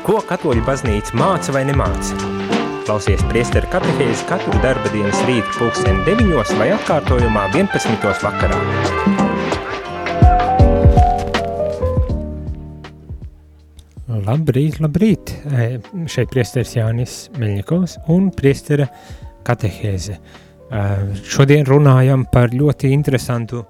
Ko katoļu baznīca māca vai nemāca? Klausies priesteru katehēzi katru darba dienas rītu pulksteni 9 vai atkārtojumā 11. vakarā. Labrīt, labrīt! E, šeit priesteris Jānis Meļņikovs un priestera katehēze. E, šodien runājam par ļoti interesantu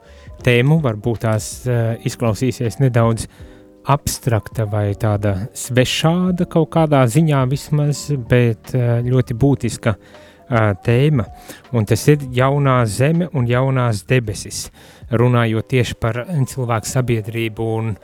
tēmu, varbūt tās e, izklausīsies nedaudz uh, abstrakta vai tāda svešāda kaut kādā ziņā vismaz, bet eh, ļoti būtiska uh, tēma, un tas ir jaunā zeme un jaunās debesis, runājot tieši par cilvēku sabiedrību un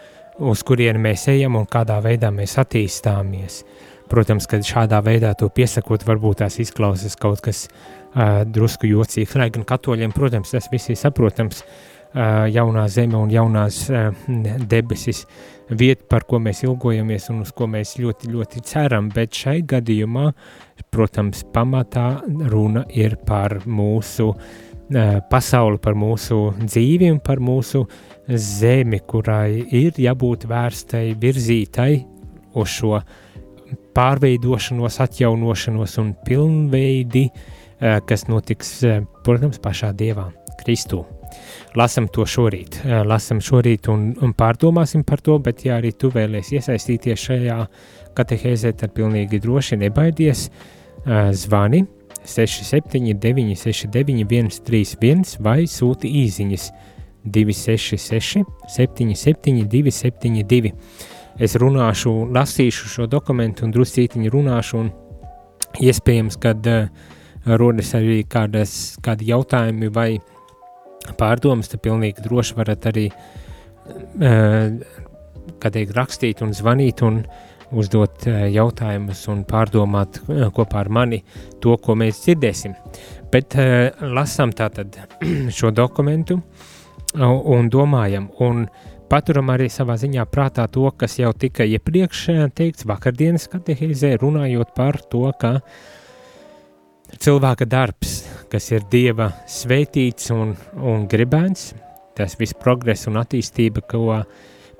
uz kurieni mēs ejam un kādā veidā mēs attīstāmies. Protams, ka šādā veidā to piesakot, varbūt tās izklausās kaut kas uh, drusku jocīgs, lai gan katoļiem, protams, tas viss ir saprotams, uh, jaunā zeme un jaunās debesis vieta, par ko mēs ilgojamies un uz ko mēs ļoti, ļoti ceram, bet šai gadījumā, protams, pamatā runa ir par mūsu pasauli, par mūsu dzīvi un par mūsu zemi, kurai ir jābūt vērstai, virzītai uz šo pārveidošanos, atjaunošanos un pilnveidi, kas notiks, protams, pašā Dievā, Kristū lasam to šorīt. Lasam šorīt un, un pārdomāsim par to, bet ja arī tu vēlies iesaistīties šajā katehēzē, tad pilnīgi droši nebaidies zvani 679 691 31 vai sūti īziņas 266 77 272. Es runāšu, lasīšu šo dokumentu un druscītiņu runāšu un iespējams, kad uh, rodas arī kādas, kādi jautājumi vai uh, pārdomas, tad pilnīgi droši varat arī kā teikt, rakstīt un zvanīt un uzdot jautājumus un pārdomāt kopā ar mani to, ko mēs dzirdēsim. Bet lasām tātad šo dokumentu un domājam, un paturam arī savā ziņā prātā to, kas jau tika iepriekš teikts vakardienas katehēzē, runājot par to, ka cilvēka darbs kas ir Dieva svētīts un, un gribēts, tas viss progress un attīstība, ko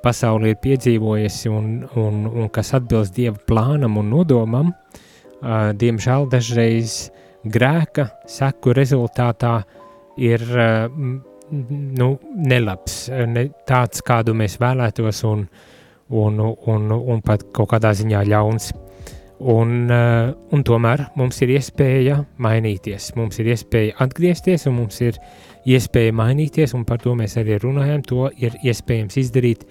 pasauli ir piedzīvojusi un, un, un kas atbilst Dieva plānam un nodomam, uh, diemžēl dažreiz grēka seku rezultātā ir uh, nu, nelabs, ne tāds, kādu mēs vēlētos un, un, un, un pat kaut kādā ziņā ļauns. Un, uh, un tomēr mums ir iespēja mainīties, mums ir iespēja atgriezties, un mums ir iespēja mainīties, un par to mēs arī runājam. To ir iespējams izdarīt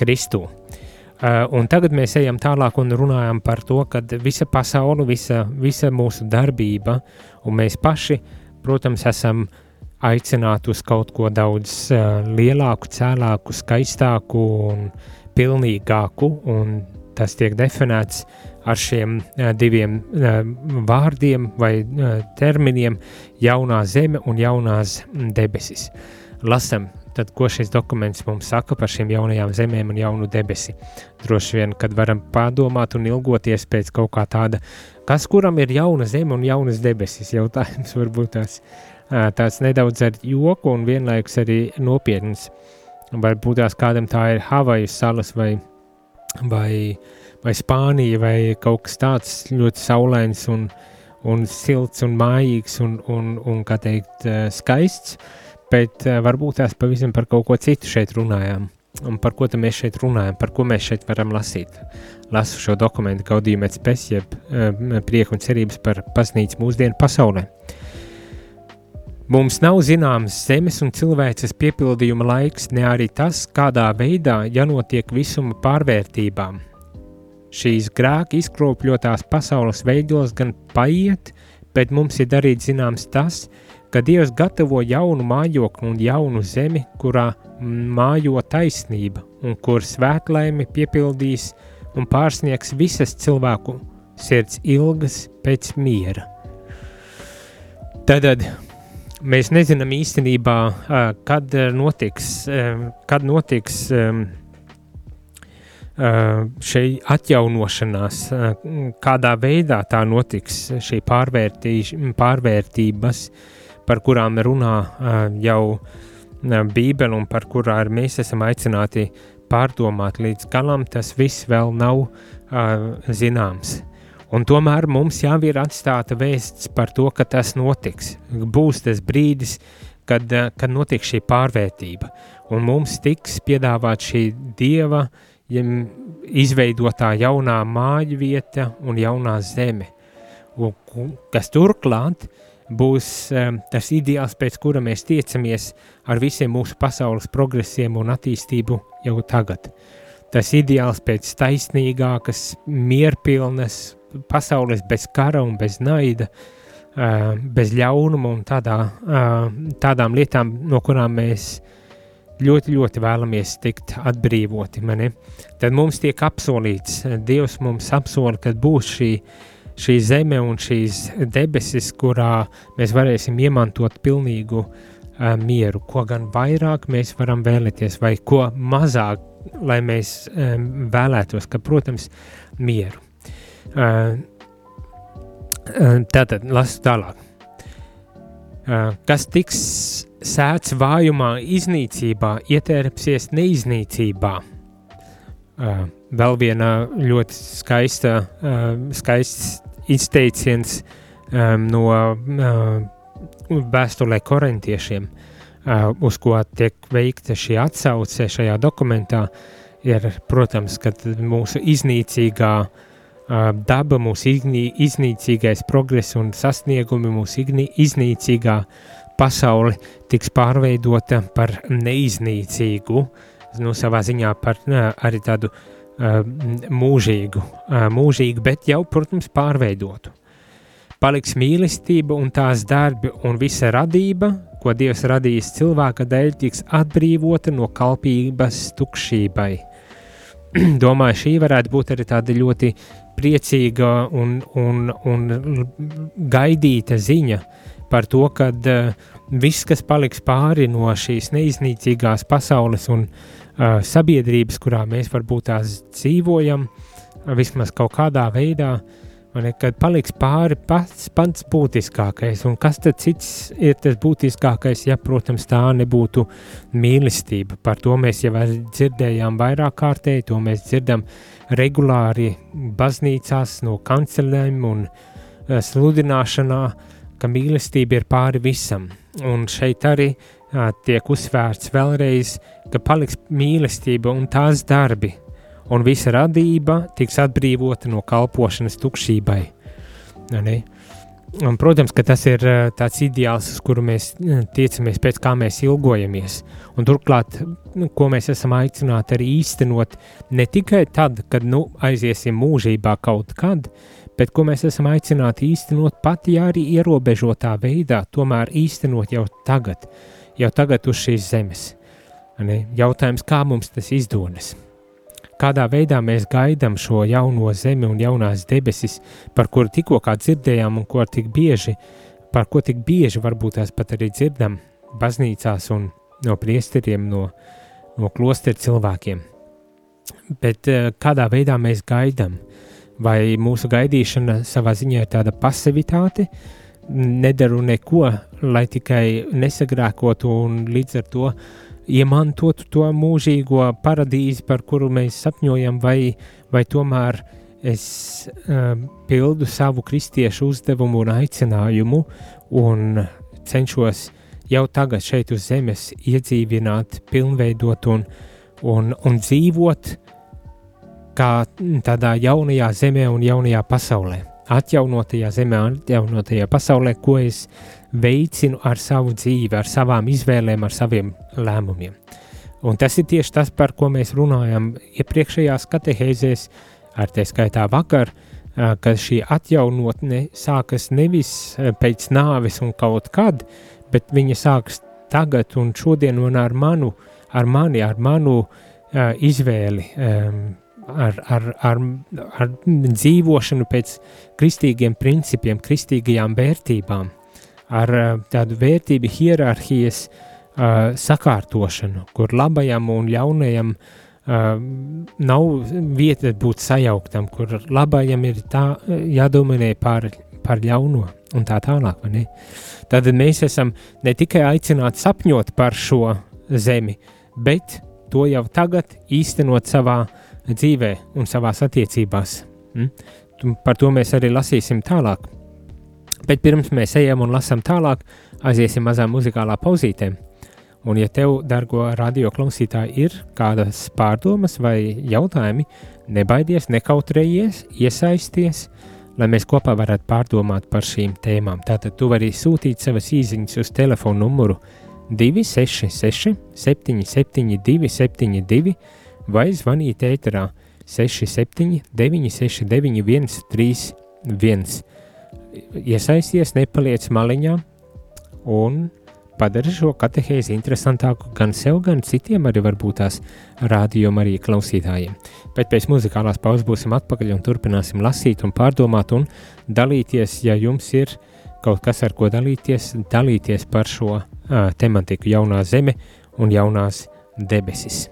Kristū. Uh, un tagad mēs ejam tālāk un runājam par to, ka visa pasaule, visa, visa mūsu darbība, un mēs paši, protams, esam aicināti uz kaut ko daudz uh, lielāku, cēlāku, skaistāku un pilnīgāku, un tas tiek definēts ar šiem uh, diviem uh, vārdiem vai uh, terminiem - jaunā zeme un jaunās debesis. Lasam, tad, ko šis dokuments mums saka par šīm jaunajām zemēm un jaunu debesi. Droši vien, kad varam padomāt un ilgoties pēc kaut kā tāda, kas kuram ir jauna zeme un jaunas debesis, jautājums varbūt tās, tāds nedaudz ar joku un vienlaikus arī nopietns. Varbūt tās kādam tā ir Havaju salas vai, vai uh, vai Spānija, vai kaut kas tāds ļoti saulains un, un silts un mājīgs un, un, un kā teikt, eh, skaists, bet eh, varbūt tās pavisam par kaut ko citu šeit runājām. Un par ko mēs šeit runājam, par ko mēs šeit varam lasīt. Lasu šo dokumentu, gaudījumā spēs, jeb uh, prieku un cerības par baznīcu mūsdienu pasaulē. Mums nav zināms zemes un cilvēces piepildījuma laiks, ne arī tas, kādā veidā jānotiek visuma pārvērtībām, šīs grēka izkropļotās pasaules veidos gan paiet, bet mums ir darīts zināms tas, ka Dievs gatavo jaunu mājokli un jaunu zemi, kurā mājo taisnība un kur svētlaimi piepildīs un pārsniegs visas cilvēku sirds ilgas pēc miera. Tad mēs nezinām īstenībā, kad notiks, kad notiks šī atjaunošanās, kādā veidā tā notiks, šī pārvērtības, par kurām runā jau Bībele un par kurām mēs esam aicināti pārdomāt līdz galam, tas viss vēl nav zināms. Un tomēr mums jau ir atstāta vēsts par to, ka tas notiks. Būs tas brīdis, kad, uh, kad notiks šī pārvērtība, un mums tiks piedāvāt šī dieva ja izveidotā jaunā māju vieta un jaunā zeme, un, kas turklāt būs um, tas ideāls, pēc kura mēs tiecamies ar visiem mūsu pasaules progresiem un attīstību jau tagad. Tas ideāls pēc taisnīgākas, mierpilnas pasaules bez kara un bez naida, uh, bez ļaunuma un tādā, uh, tādām lietām, no kurām mēs ļoti, ļoti vēlamies tikt atbrīvoti. Mani. Tad mums tiek apsolīts, Dievs mums apsola, ka būs šī, šī zeme un šīs debesis, kurā mēs varēsim iemantot pilnīgu uh, mieru. Ko gan vairāk mēs varam vēlēties, vai ko mazāk, lai mēs um, vēlētos, ka, protams, mieru. Uh, uh, tātad, lasu tālāk. Uh, kas tiks sēts vājumā, iznīcībā, ietērpsies neiznīcībā. Vēl viena ļoti skaista, skaists izteiciens no vēstulē korintiešiem, uz ko tiek veikta šī atsauce šajā dokumentā, ir, protams, mūsu iznīcīgā uh, daba, mūsu iznīcīgais progress un sasniegumi, mūsu iznīcīgā pasaule tiks pārveidota par neiznīcīgu, nu, savā ziņā par arī tādu mūžīgu, mūžīgu, bet jau, protams, pārveidotu. Paliks mīlestība un tās darbi un visa radība, ko Dievs radījis cilvēka dēļ, tiks atbrīvota no kalpības tukšībai. Domāju, šī varētu būt arī tāda ļoti priecīga un, un, un gaidīta ziņa, uh, par to, ka uh, viss, kas paliks pāri no šīs neiznīcīgās pasaules un uh, sabiedrības, kurā mēs varbūt tās dzīvojam, uh, vismaz kaut kādā veidā, ne, kad paliks pāri pats, pats būtiskākais. Un kas tad cits ir tas būtiskākais, ja, protams, tā nebūtu mīlestība. Par to mēs jau dzirdējām vairāk kārtēji, to mēs dzirdam regulāri baznīcās no kancelēm un uh, sludināšanā, ka mīlestība ir pāri visam. Un šeit arī uh, tiek uzsvērts vēlreiz, ka paliks mīlestība un tās darbi, un visa radība tiks atbrīvota no kalpošanas tukšībai. Ne? Un, protams, ka tas ir uh, tāds ideāls, uz kuru mēs tiecamies, pēc kā mēs ilgojamies. Un turklāt, nu, ko mēs esam aicināti arī īstenot, ne tikai tad, kad nu, aiziesim mūžībā kaut kad, bet ko mēs esam aicināti īstenot pat, ja arī ierobežotā veidā, tomēr īstenot jau tagad, jau tagad uz šīs zemes. Ne? Jautājums, kā mums tas izdodas? Kādā veidā mēs gaidām šo jauno zemi un jaunās debesis, par kuru tikko dzirdējām, un ko tik bieži, par ko tik bieži varbūt tās pat arī dzirdam baznīcās un no priesteriem, no, no klosteru cilvēkiem. Bet eh, kādā veidā mēs gaidām? vai mūsu gaidīšana savā ziņā ir tāda pasivitāte, nedaru neko, lai tikai nesagrēkotu un līdz ar to iemantotu to mūžīgo paradīzi, par kuru mēs sapņojam, vai, vai tomēr es uh, pildu savu kristiešu uzdevumu un aicinājumu un cenšos jau tagad šeit uz zemes iedzīvināt, pilnveidot un, un, un dzīvot kā tādā jaunajā zemē un jaunajā pasaulē. Atjaunotajā zemē, atjaunotajā pasaulē, ko es veicinu ar savu dzīvi, ar savām izvēlēm, ar saviem lēmumiem. Un tas ir tieši tas, par ko mēs runājam iepriekšējās katehēzēs, ar tie skaitā vakar, ka šī atjaunotne sākas nevis pēc nāves un kaut kad, bet viņa sākas tagad un šodien un ar manu, ar mani, ar manu uh, izvēli, um, ar, ar, ar, ar dzīvošanu pēc kristīgiem principiem, kristīgajām vērtībām, ar eh, tādu vērtību hierarhijas uh, sakārtošanu, kur labajam un ļaunajam uh, nav vieta būt sajauktam, kur labajam ir tā jādominē pār, pār ļauno un tā tālāk. Tad mēs esam ne tikai aicināti sapņot par šo zemi, bet to jau tagad īstenot savā dzīvē un savās attiecībās. Mm? Par to mēs arī lasīsim tālāk. Bet pirms mēs ejam un lasām tālāk, aiziesim mazā muzikālā pauzītē. Un, ja tev, dargo radio klausītāji, ir kādas pārdomas vai jautājumi, nebaidies, nekautrējies, iesaisties, lai mēs kopā varētu pārdomāt par šīm tēmām. Tātad tu vari sūtīt savas īsiņas uz telefonu numuru 266, 772, 72 vai zvanīt ēterā 67, 969, 131. Iesaisties, nepaliec maliņā un padara šo katehēzi interesantāku gan sev, gan citiem, arī varbūt tās rādījuma arī klausītājiem. Bet pēc muzikālās pauzes būsim atpakaļ un turpināsim lasīt un pārdomāt un dalīties, ja jums ir kaut kas, ar ko dalīties, dalīties par šo uh, tematiku jaunā zeme un jaunās debesis.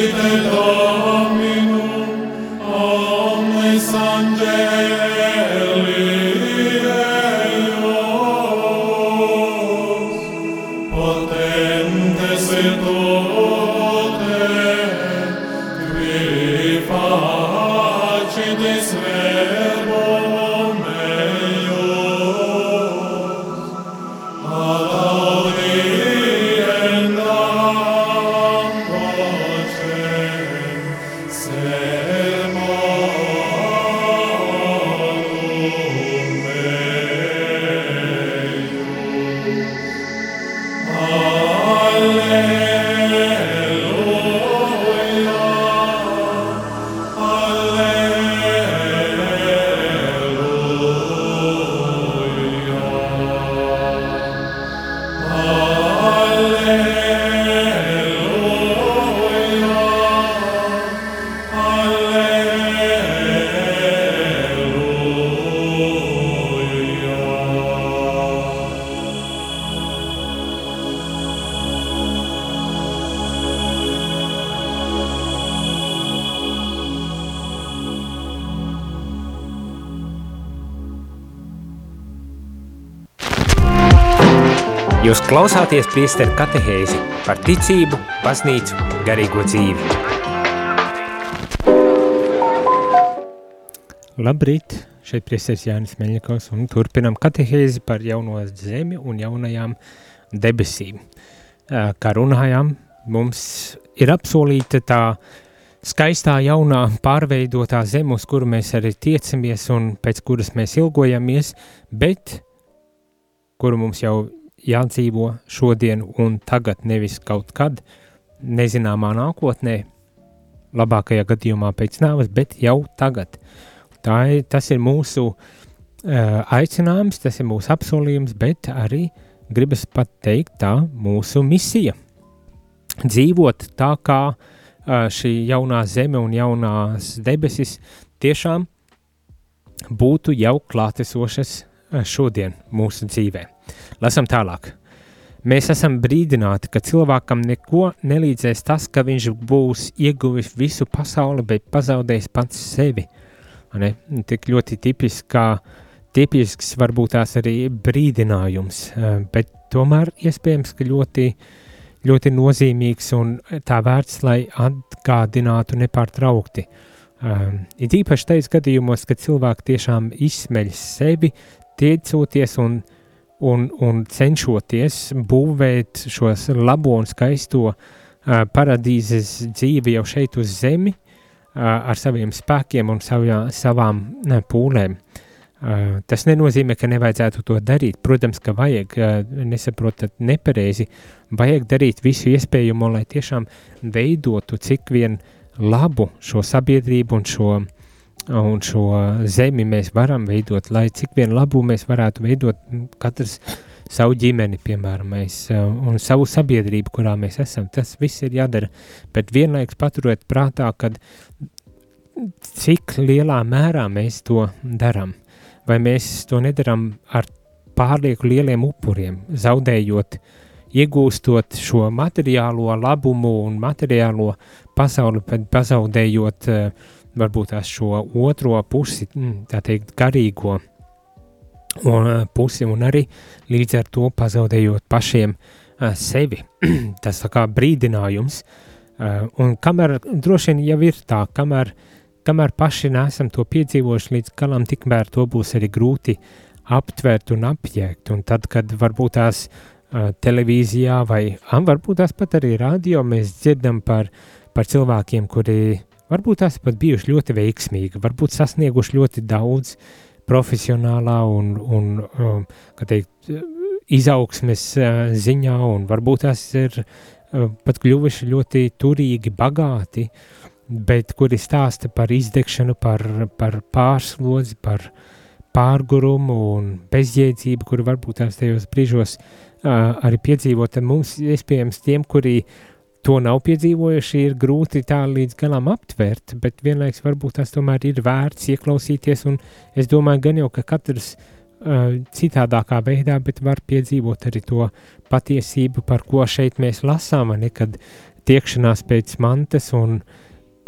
Jūs klausāties priesteru katehēzi par ticību, baznīcu, garīgo dzīvi. Labrīt, šeit priesteris Jānis Meļņakovs un turpinam katehēzi par jauno zemi un jaunajām debesīm. Kā runājām, mums ir apsolīta tā skaistā jaunā pārveidotā zeme, uz kuru mēs arī tiecamies un pēc kuras mēs ilgojamies, bet kuru mums jau jādzīvo šodien un tagad, nevis kaut kad, nezināmā nākotnē, labākajā gadījumā pēc nāves, bet jau tagad. Tā ir, tas ir mūsu uh, aicinājums, tas ir mūsu apsolījums, bet arī gribas pat teikt tā mūsu misija. Dzīvot tā kā uh, šī jaunā zeme un jaunās debesis tiešām būtu jau klātesošas šodien mūsu dzīvēm. Lasam tālāk. Mēs esam brīdināti, ka cilvēkam neko nelīdzēs tas, ka viņš būs ieguvis visu pasauli, bet pazaudējis pats sevi. Ne? Tik ļoti tipiski, kā tipisks, varbūt tās arī brīdinājums, bet tomēr iespējams, ka ļoti, ļoti nozīmīgs un tā vērts, lai atgādinātu nepārtraukti. Um, ir īpaši tais gadījumos, kad cilvēki tiešām izsmeļ sevi, tiecoties un, un, un cenšoties būvēt šos labo un skaisto uh, paradīzes dzīvi jau šeit uz zemi uh, ar saviem spēkiem un savjā, savām pūlēm. Uh, Uh, tas nenozīmē, ka nevajadzētu to darīt. Protams, ka vajag, uh, nesaprotat nepareizi, vajag darīt visu iespējamo, lai tiešām veidotu cik vien labu šo sabiedrību un šo, un šo zemi mēs varam veidot, lai cik vien labu mēs varētu veidot katrs savu ģimeni, piemēram, mēs, uh, un savu sabiedrību, kurā mēs esam. Tas viss ir jādara, bet vienlaiks paturēt prātā, kad cik lielā mērā mēs to darām vai mēs to nedaram ar pārlieku lieliem upuriem, zaudējot, iegūstot šo materiālo labumu un materiālo pasauli, bet pazaudējot eh, varbūt tās šo otro pusi, mm, tā teikt, garīgo un, eh, pusi un arī līdz ar to pazaudējot pašiem uh, sevi. Tas kā brīdinājums, uh, un kamēr droši vien jau ir tā, kamēr kamēr paši nesam to piedzīvojuši līdz galam, tikmēr to būs arī grūti aptvert un apjēgt. Un tad, kad varbūt tās televīzijā vai varbūt tās pat arī radio mēs dzirdam par, par cilvēkiem, kuri varbūt tās pat bijuši ļoti veiksmīgi, varbūt sasnieguši ļoti daudz profesionālā un, un um, teikt, izaugsmes uh, ziņā, un varbūt tās ir uh, pat kļuvuši ļoti turīgi, bagāti, uh, bet kuri stāsta par izdegšanu, par, par pārslodzi, par pārgurumu un bezjēdzību, kuru varbūt tās tajos brīžos uh, arī piedzīvot. Mums, iespējams, tiem, kuri to nav piedzīvojuši, ir grūti tā līdz galam aptvert, bet vienlaiks varbūt tas tomēr ir vērts ieklausīties, un es domāju gan jau, ka katrs uh, citādākā veidā, bet var piedzīvot arī to patiesību, par ko šeit mēs lasām, nekad tiekšanās pēc mantas un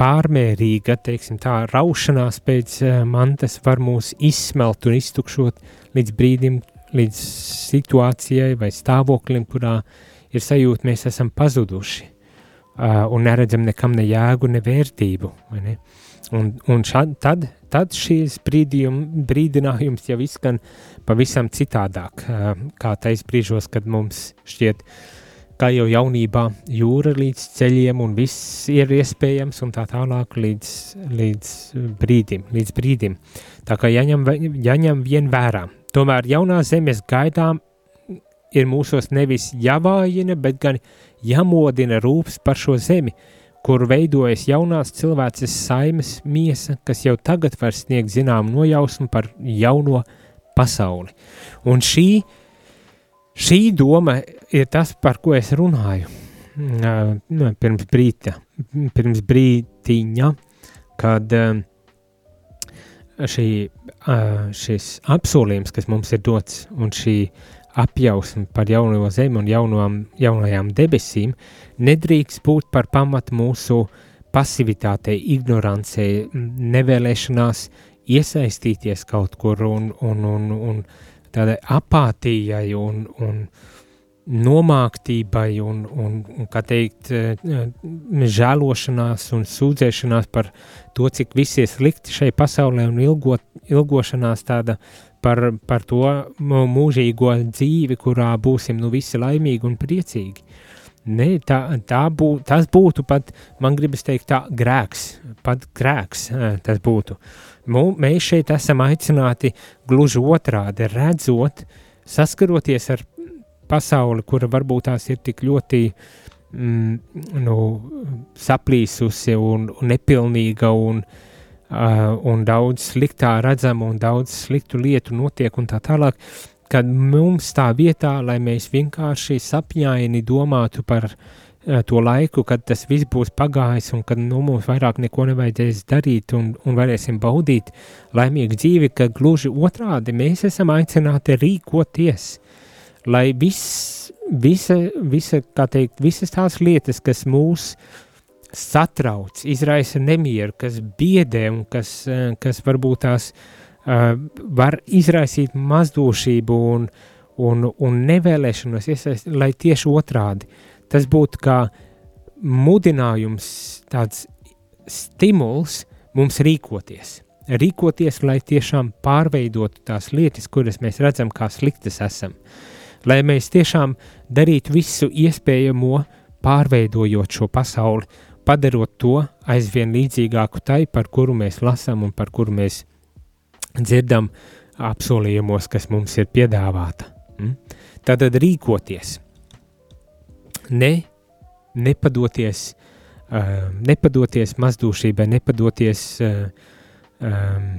pārmērīga, teiksim tā, raušanās pēc uh, mantas var mūs izsmelt un iztukšot līdz brīdim, līdz situācijai vai stāvoklim, kurā ir sajūta, mēs esam pazuduši un neredzam nekam ne jēgu, ne vērtību. Ne? Un, un šad, tad, tad šīs brīdinājums jau izskan pavisam citādāk, uh, kā tais brīžos, kad mums šķiet, kā jau jaunībā, jūra līdz ceļiem un viss ir iespējams, un tā tālāk līdz, līdz brīdim, līdz brīdim. Tā kā jāņem, jāņem vien vērā. Tomēr jaunā zemes gaidām ir mūsos nevis jāvājina, bet gan jāmodina rūps par šo zemi, kur veidojas jaunās cilvēces saimes miesa, kas jau tagad var sniegt zinām nojausmu par jauno pasauli. Un šī Šī doma ir tas, par ko es runāju nu, pirms brīta, pirms brītiņa, kad šī, šis apsolījums, kas mums ir dots, un šī apjausma par jauno zemi un jaunām, jaunajām debesīm, nedrīkst būt par pamatu mūsu pasivitātei, ignorancei, nevēlēšanās iesaistīties kaut kur un, un, un, un tādai apātijai un, un nomāktībai un, un, un kā teikt, eh, žēlošanās un sūdzēšanās par to, cik viss ir slikti šai pasaulē un ilgot, ilgošanās tāda par, par to mūžīgo dzīvi, kurā būsim nu visi laimīgi un priecīgi. Ne, tā, tā bū, tas būtu pat, man gribas teikt, tā grēks, pat grēks tas būtu. Uh, Mēs šeit esam aicināti gluži otrādi, redzot, saskaroties ar pasauli, kura varbūt tās ir tik ļoti mm, nu, saplīsusi un, un nepilnīga un, uh, un daudz sliktā redzama un daudz sliktu lietu notiek un tā tālāk, kad mums tā vietā, lai mēs vienkārši sapņaini domātu par Eh, to laiku, kad tas viss būs pagājis un kad nu, mums vairāk neko nevajadzēs darīt un, un varēsim baudīt laimīgu dzīvi, ka gluži otrādi mēs esam aicināti rīkoties, lai viss, visa, visa, kā teikt, visas tās lietas, kas mūs satrauc, izraisa nemieru, kas biedē un kas, eh, kas varbūt tās uh, var izraisīt mazdošību un, un, un nevēlēšanos iesaist, lai tieši otrādi tas būtu kā mudinājums, tāds stimuls mums rīkoties. Rīkoties, lai tiešām pārveidotu tās lietas, kuras mēs redzam, kā sliktas esam. Lai mēs tiešām darītu visu iespējamo, pārveidojot šo pasauli, padarot to aizvien līdzīgāku tai, par kuru mēs lasām un par kuru mēs dzirdam apsolījumos, kas mums ir piedāvāta. Mm? Tātad rīkoties, ne, nepadoties, uh, nepadoties mazdūšībai, nepadoties uh, um,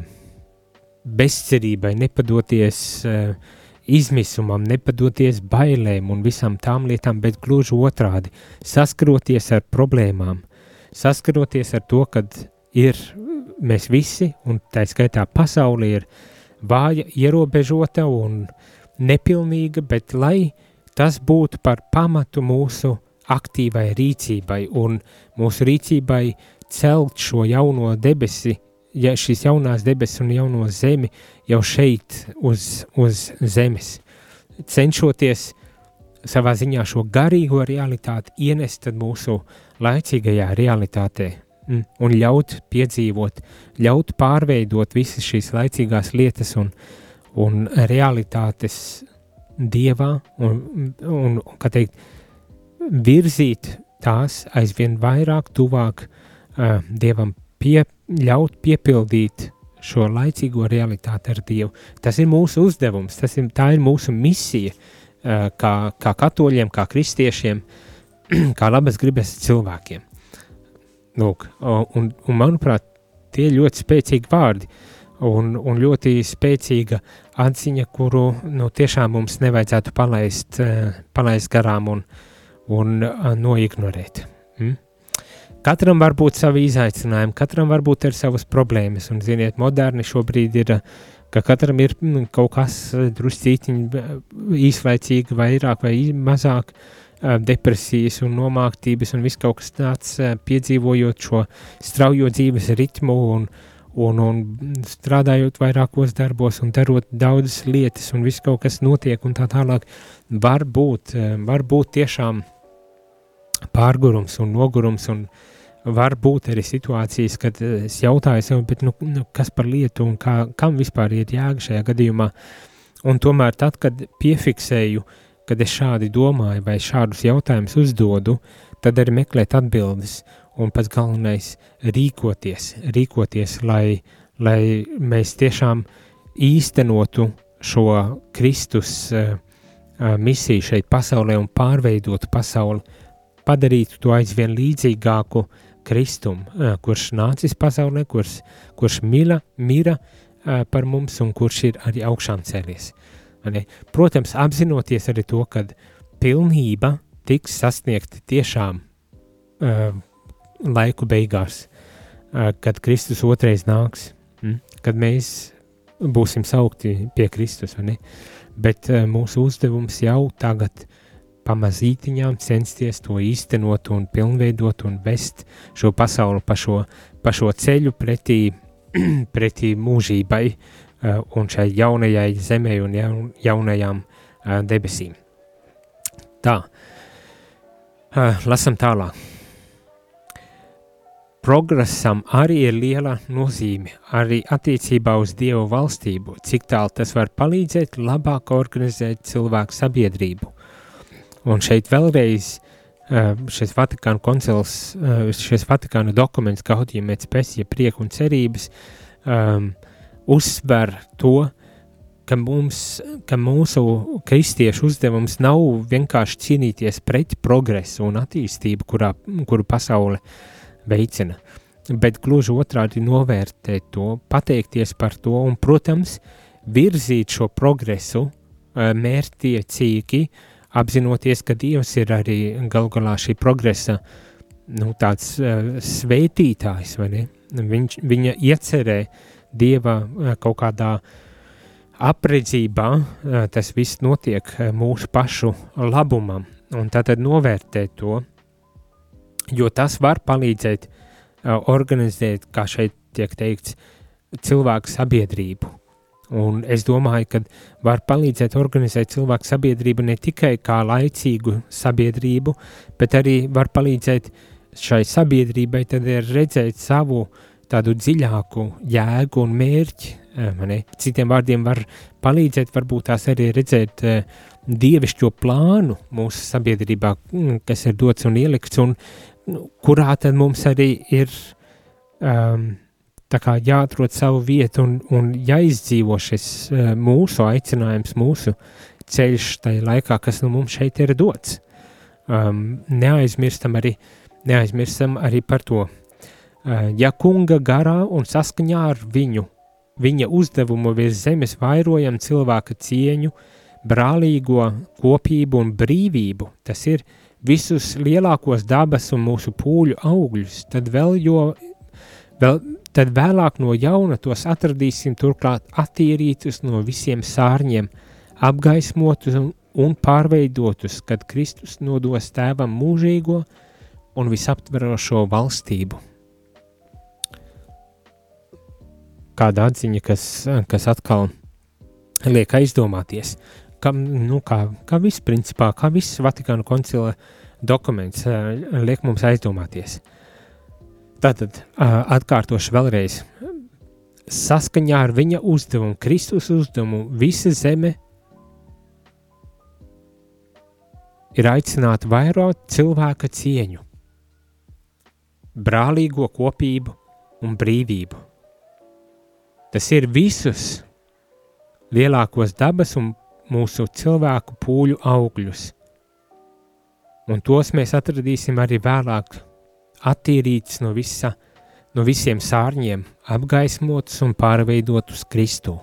bezcerībai, nepadoties uh, izmisumam, nepadoties bailēm un visām tām lietām, bet gluži otrādi - saskaroties ar problēmām, saskaroties ar to, ka ir mēs visi, un tā skaitā pasaule ir vāja, ierobežota un nepilnīga, bet lai tas būtu par pamatu mūsu aktīvai rīcībai un mūsu rīcībai celt šo jauno debesi, ja šīs jaunās debesis un jauno zemi jau šeit uz, uz zemes, cenšoties savā ziņā šo garīgo realitāti ienest mūsu laicīgajā realitātē mm, un ļaut piedzīvot, ļaut pārveidot visas šīs laicīgās lietas un, un realitātes dievā un, un, kā teikt, virzīt tās aizvien vairāk tuvāk uh, dievam pie, ļaut piepildīt šo laicīgo realitāti ar Dievu. Tas ir mūsu uzdevums, tas ir, tā ir mūsu misija uh, kā, kā katoļiem, kā kristiešiem, kā labas gribas cilvēkiem. Lūk, un, un manuprāt, tie ir ļoti spēcīgi vārdi un, un ļoti spēcīga atziņa, kuru nu, tiešām mums nevajadzētu palaist, uh, palaist garām un, un uh, noignorēt. Mm? Katram var būt savi izaicinājumi, katram var būt savas problēmas, un, ziniet, moderni šobrīd ir, ka katram ir nu, kaut kas druscītiņi īslaicīgi, vairāk vai mazāk depresijas un nomāktības un viss kaut kas tāds piedzīvojot šo straujo dzīves ritmu un, un, un strādājot vairākos darbos un darot daudzas lietas un viss kaut kas notiek un tā tālāk, var būt, var būt tiešām pārgurums un nogurums un uh, var būt arī situācijas, kad es jautāju sev, bet, nu, nu, kas par lietu un kā, kam vispār ir jēga šajā gadījumā. Un tomēr tad, kad piefiksēju, kad es šādi domāju vai šādus jautājumus uzdodu, tad arī meklēt atbildes un pats galvenais rīkoties, rīkoties, lai, lai mēs tiešām īstenotu šo Kristus uh, uh, misiju šeit pasaulē un pārveidotu pasauli, padarītu to aizvien līdzīgāku uh, Kristum, kurš nācis pasaulē, kurš, kurš mila, mira par mums un kurš ir arī augšām cēlies. Protams, apzinoties arī to, ka pilnība tiks sasniegta tiešām uh, laiku beigās, uh, kad Kristus otrais nāks, mm? kad mēs būsim saukti pie Kristus, bet uh, mūsu uzdevums jau tagad ir pamazītiņām censties to īstenot un pilnveidot un vest šo pasauli pa šo, pa šo ceļu pretī, pretī mūžībai un šai jaunajai zemē un jaun, jaunajām uh, debesīm. Tā, uh, lasam tālāk. Progresam arī ir liela nozīme, arī attiecībā uz Dievu valstību, cik tālu tas var palīdzēt labāk organizēt cilvēku sabiedrību Un šeit vēlreiz šis Vatikāna koncils, šis Vatikāna dokuments, Gaudījuma et spēcija, prieka un cerības, um, uzsver to, ka, mums, ka mūsu kristiešu uzdevums nav vienkārši cīnīties pret progresu un attīstību, kurā, kuru pasaule veicina, bet gluži otrādi novērtēt to, pateikties par to un, protams, virzīt šo progresu mērķtiecīgi, uh, apzinoties, ka Dievs ir arī gal galā šī progresa nu, tāds uh, svētītājs, vai ne? Viņš, viņa iecerē Dieva uh, kaut kādā apredzībā, uh, tas viss notiek uh, mūsu pašu labumam, un tātad novērtēt to, jo tas var palīdzēt uh, organizēt, kā šeit tiek teikts, cilvēku sabiedrību, Un es domāju, ka var palīdzēt organizēt cilvēku sabiedrību ne tikai kā laicīgu sabiedrību, bet arī var palīdzēt šai sabiedrībai redzēt savu tādu dziļāku jēgu un mērķi. Eh, Mani. Citiem vārdiem var palīdzēt, varbūt tās arī redzēt uh, dievišķo plānu mūsu sabiedrībā, mm, kas ir dots un ielikts, un nu, kurā tad mums arī ir um, jāatrod savu vietu un, un jāizdzīvo šis uh, mūsu aicinājums, mūsu ceļš tajā laikā, kas nu mums šeit ir dots. Um, neaizmirstam, arī, neaizmirstam arī par to. Uh, ja kunga garā un saskaņā ar viņu, viņa uzdevumu virs zemes vairojam cilvēka cieņu, brālīgo kopību un brīvību, tas ir visus lielākos dabas un mūsu pūļu augļus, tad vēl jo, vēl, tad vēlāk no jauna tos atradīsim turklāt attīrītus no visiem sārņiem, apgaismotus un, un pārveidotus, kad Kristus nodos tēvam mūžīgo un visaptverošo valstību. Kāda atziņa, kas, kas atkal liek aizdomāties, ka, nu, kā, kā viss principā, kā viss Vatikāna koncila dokuments liek mums aizdomāties – Tātad atkārtošu vēlreiz. Saskaņā ar viņa uzdevumu, Kristus uzdevumu, visa zeme ir aicināta vairot cilvēka cieņu, brālīgo kopību un brīvību. Tas ir visus lielākos dabas un mūsu cilvēku pūļu augļus, un tos mēs atradīsim arī vēlāk attīrīts no, visa, no visiem sārņiem, apgaismots un pārveidots Kristu.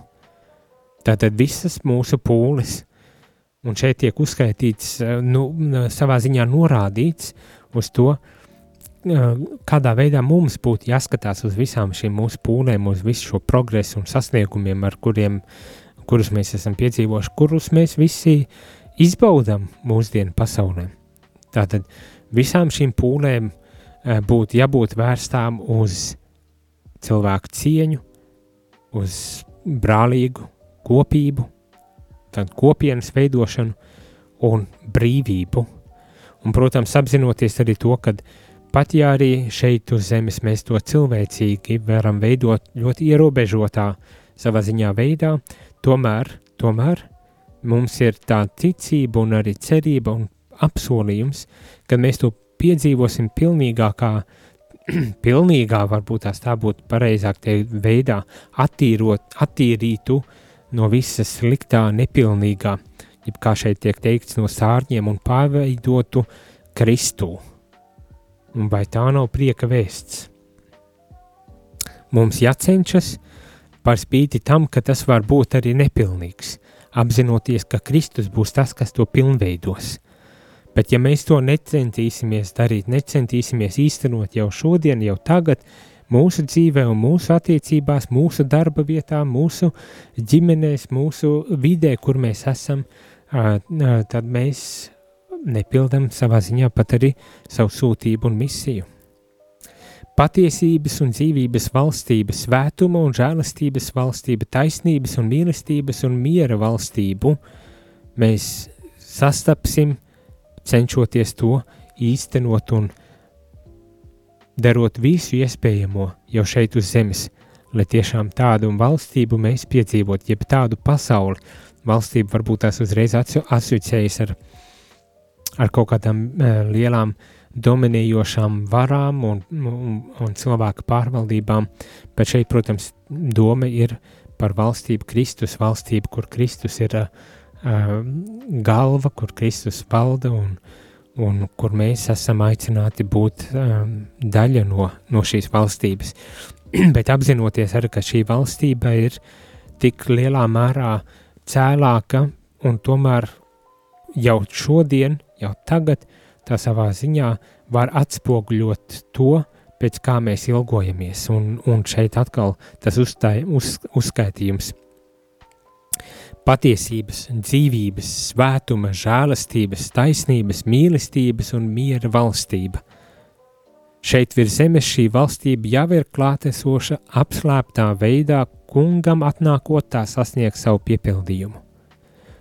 Tātad visas mūsu pūles, un šeit tiek uzskaitīts, nu, savā ziņā norādīts uz to, kādā veidā mums būtu jāskatās uz visām šīm mūsu pūlēm, uz visu šo progresu un sasniegumiem, ar kuriem, kurus mēs esam piedzīvojuši, kurus mēs visi izbaudām mūsdienu pasaulē. Tātad visām šīm pūlēm Eh, būtu jābūt vērstām uz cilvēku cieņu, uz brālīgu kopību, tad kopienas veidošanu un brīvību. Un, protams, apzinoties arī to, ka pat ja arī šeit uz zemes mēs to cilvēcīgi varam veidot ļoti ierobežotā savā ziņā veidā, tomēr, tomēr mums ir tā ticība un arī cerība un apsolījums, ka mēs to piedzīvosim pilnīgākā, pilnīgā, varbūt tās tā būtu pareizāk teikt, veidā attīrot, attīrītu no visas sliktā, nepilnīgā, jeb kā šeit tiek teikts, no sārņiem un pārveidotu Kristu. Un vai tā nav prieka vēsts? Mums jācenšas par spīti tam, ka tas var būt arī nepilnīgs, apzinoties, ka Kristus būs tas, kas to pilnveidos – Bet ja mēs to necentīsimies darīt, necentīsimies īstenot jau šodien, jau tagad, mūsu dzīvē mūsu attiecībās, mūsu darba vietā, mūsu ģimenēs, mūsu vidē, kur mēs esam, tad mēs nepildam savā ziņā pat arī savu sūtību un misiju. Patiesības un dzīvības valstība, svētuma un žēlastības valstība, taisnības un mīlestības un miera valstību mēs sastapsim, cenšoties to īstenot un darot visu iespējamo jau šeit uz zemes, lai tiešām tādu valstību mēs piedzīvot, jeb tādu pasauli, valstību varbūt tās uzreiz asociējas ar, ar kaut kādām uh, lielām dominējošām varām un, un, un cilvēku pārvaldībām, bet šeit, protams, doma ir par valstību, Kristus valstību, kur Kristus ir uh, galva, kur Kristus valda un, un kur mēs esam aicināti būt um, daļa no, no šīs valstības. Bet apzinoties arī, ka šī valstība ir tik lielā mērā cēlāka un tomēr jau šodien, jau tagad, tā savā ziņā var atspoguļot to, pēc kā mēs ilgojamies. Un, un šeit atkal tas uzstāj, uz, uzskaitījums patiesības, dzīvības, svētuma, žēlastības, taisnības, mīlestības un miera valstība. Šeit virs zemes šī valstība jau ir klātesoša, apslēptā veidā, kungam atnākot tā sasniegt savu piepildījumu.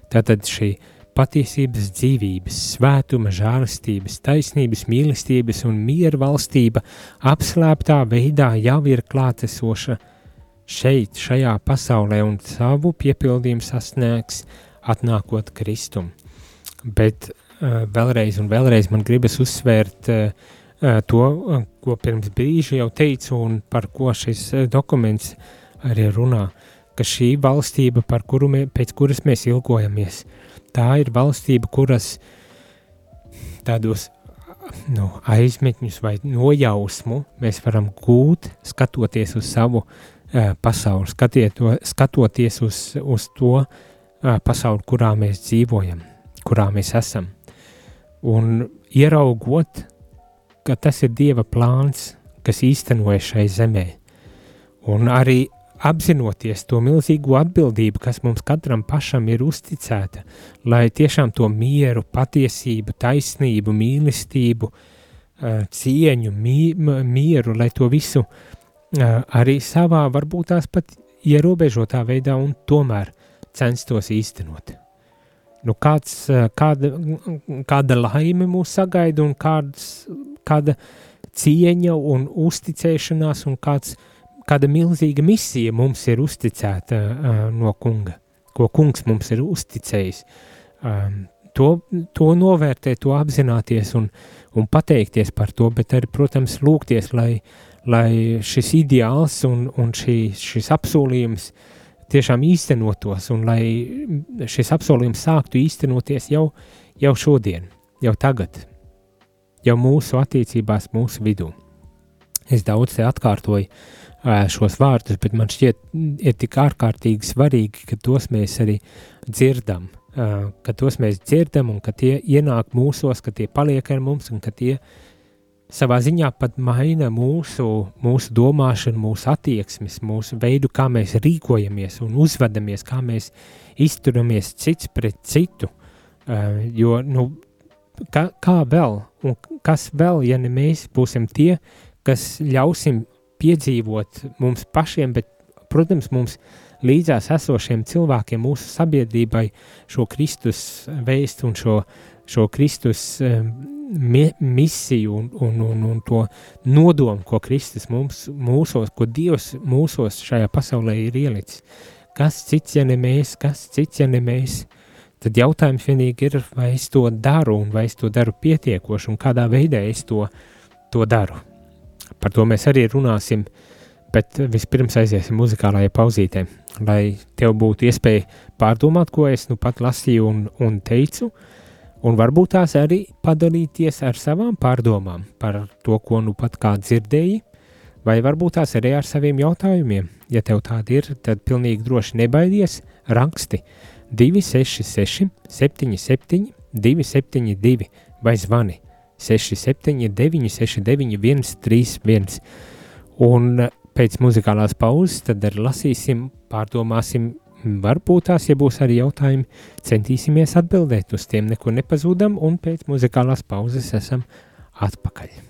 Tātad šī patiesības dzīvības, svētuma, žārastības, taisnības, mīlestības un miera valstība apslēptā veidā jau ir klātesoša šeit, šajā pasaulē, un savu piepildījumu sasniegs atnākot Kristum. Bet uh, vēlreiz un vēlreiz man gribas uzsvērt uh, to, ko pirms brīža jau teicu, un par ko šis dokuments arī runā, ka šī valstība, par kuru mē, pēc kuras mēs ilgojamies, tā ir valstība, kuras tādos nu, aizmetņus vai nojausmu mēs varam gūt, skatoties uz savu uh, pasauli, skatieto, skatoties uz, uz to uh, pasauli, kurā mēs dzīvojam, kurā mēs esam. Un ieraugot ka tas ir Dieva plāns, kas īstenojas šai zemē. Un arī apzinoties to milzīgo atbildību, kas mums katram pašam ir uzticēta, lai tiešām to mieru, patiesību, taisnību, mīlestību, eh, cieņu, mieru, lai to visu eh, arī savā, varbūt tās pat ierobežotā veidā un tomēr censtos īstenot. Nu, kāds, eh, kāda, kāda laime mūs sagaida un kāds, kāda cieņa un uzticēšanās un kāds, kāda milzīga misija mums ir uzticēta uh, no kunga, ko kungs mums ir uzticējis. Um, to, to novērtēt, to apzināties un, un pateikties par to, bet arī, protams, lūgties, lai, lai šis ideāls un, un šī, šis apsolījums tiešām īstenotos un lai šis apsolījums sāktu īstenoties jau, jau šodien, jau tagad, jau mūsu attiecībās, mūsu vidū. Es daudz te atkārtoju šos vārdus, bet man šķiet, ir tik ārkārtīgi svarīgi, ka tos mēs arī dzirdam, ka tos mēs dzirdam un ka tie ienāk mūsos, ka tie paliek ar mums un ka tie savā ziņā pat maina mūsu, mūsu domāšanu, mūsu attieksmes, mūsu veidu, kā mēs rīkojamies un uzvedamies, kā mēs izturamies cits pret citu. Jo, nu, kā, kā vēl, un kas vēl, ja ne mēs būsim tie, kas ļausim piedzīvot mums pašiem, bet, protams, mums līdzās esošiem cilvēkiem, mūsu sabiedrībai šo Kristus vēstu un šo, šo Kristus um, mi, misiju un, un, un, un to nodomu, ko Kristus mums, mūsos, ko Dievs mūsos šajā pasaulē ir ielicis. Kas cits, ja ne mēs, kas cits, ja ne mēs, tad jautājums vienīgi ir, vai es to daru, un vai es to daru pietiekoši, un kādā veidā es to, to daru. Par to mēs arī runāsim, bet vispirms aiziesim muzikālajā pauzītē, lai tev būtu iespēja pārdomāt, ko es nu pat lasīju un, un teicu, un varbūt tās arī padalīties ar savām pārdomām par to, ko nu pat kā dzirdēji, vai varbūt tās arī ar saviem jautājumiem. Ja tev tādi ir, tad pilnīgi droši nebaidies, raksti 266, 77, 272 vai zvani 679, 69, 131. Un pēc muzikālās pauzes tad arī lasīsim, pārdomāsim, varbūt tās, ja būs arī jautājumi, centīsimies atbildēt uz tiem, neko nepazūdam, un pēc muzikālās pauzes esam atpakaļ.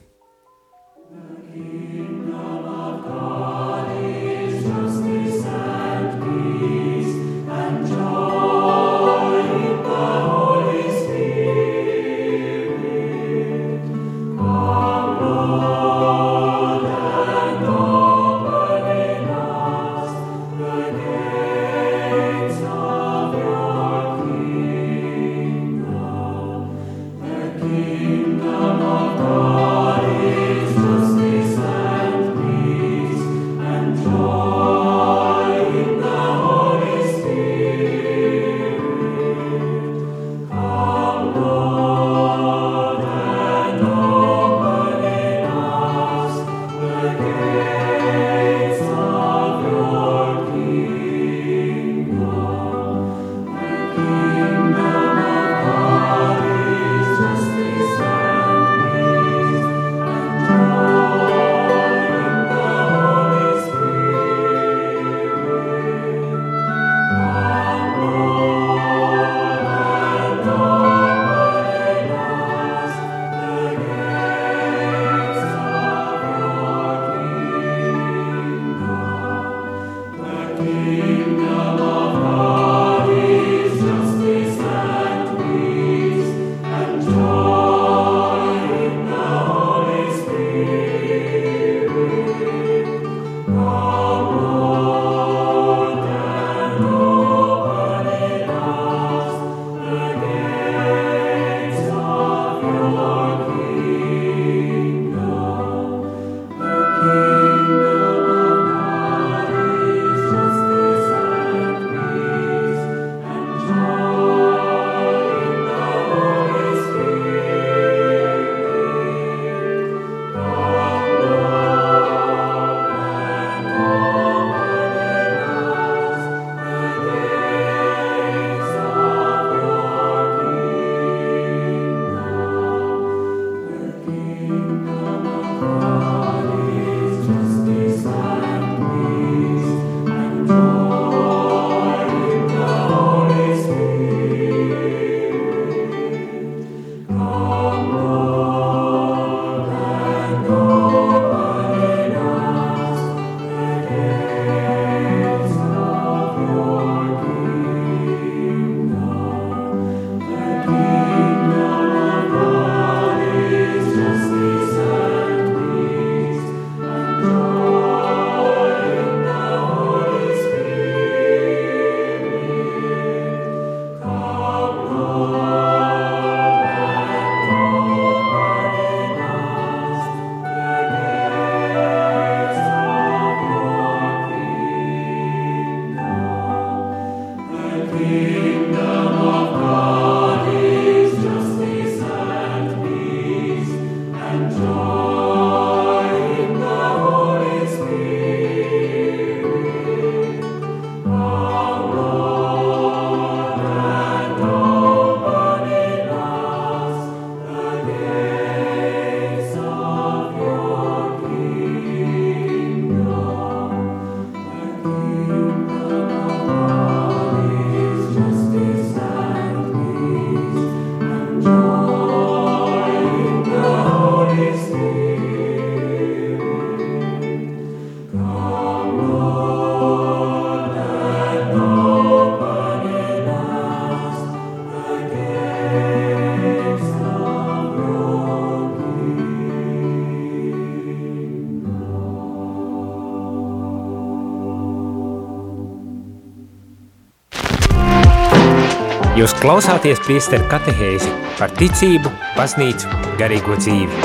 Jūs klausāties priesteru katehēzi par ticību, baznīcu, garīgo dzīvi.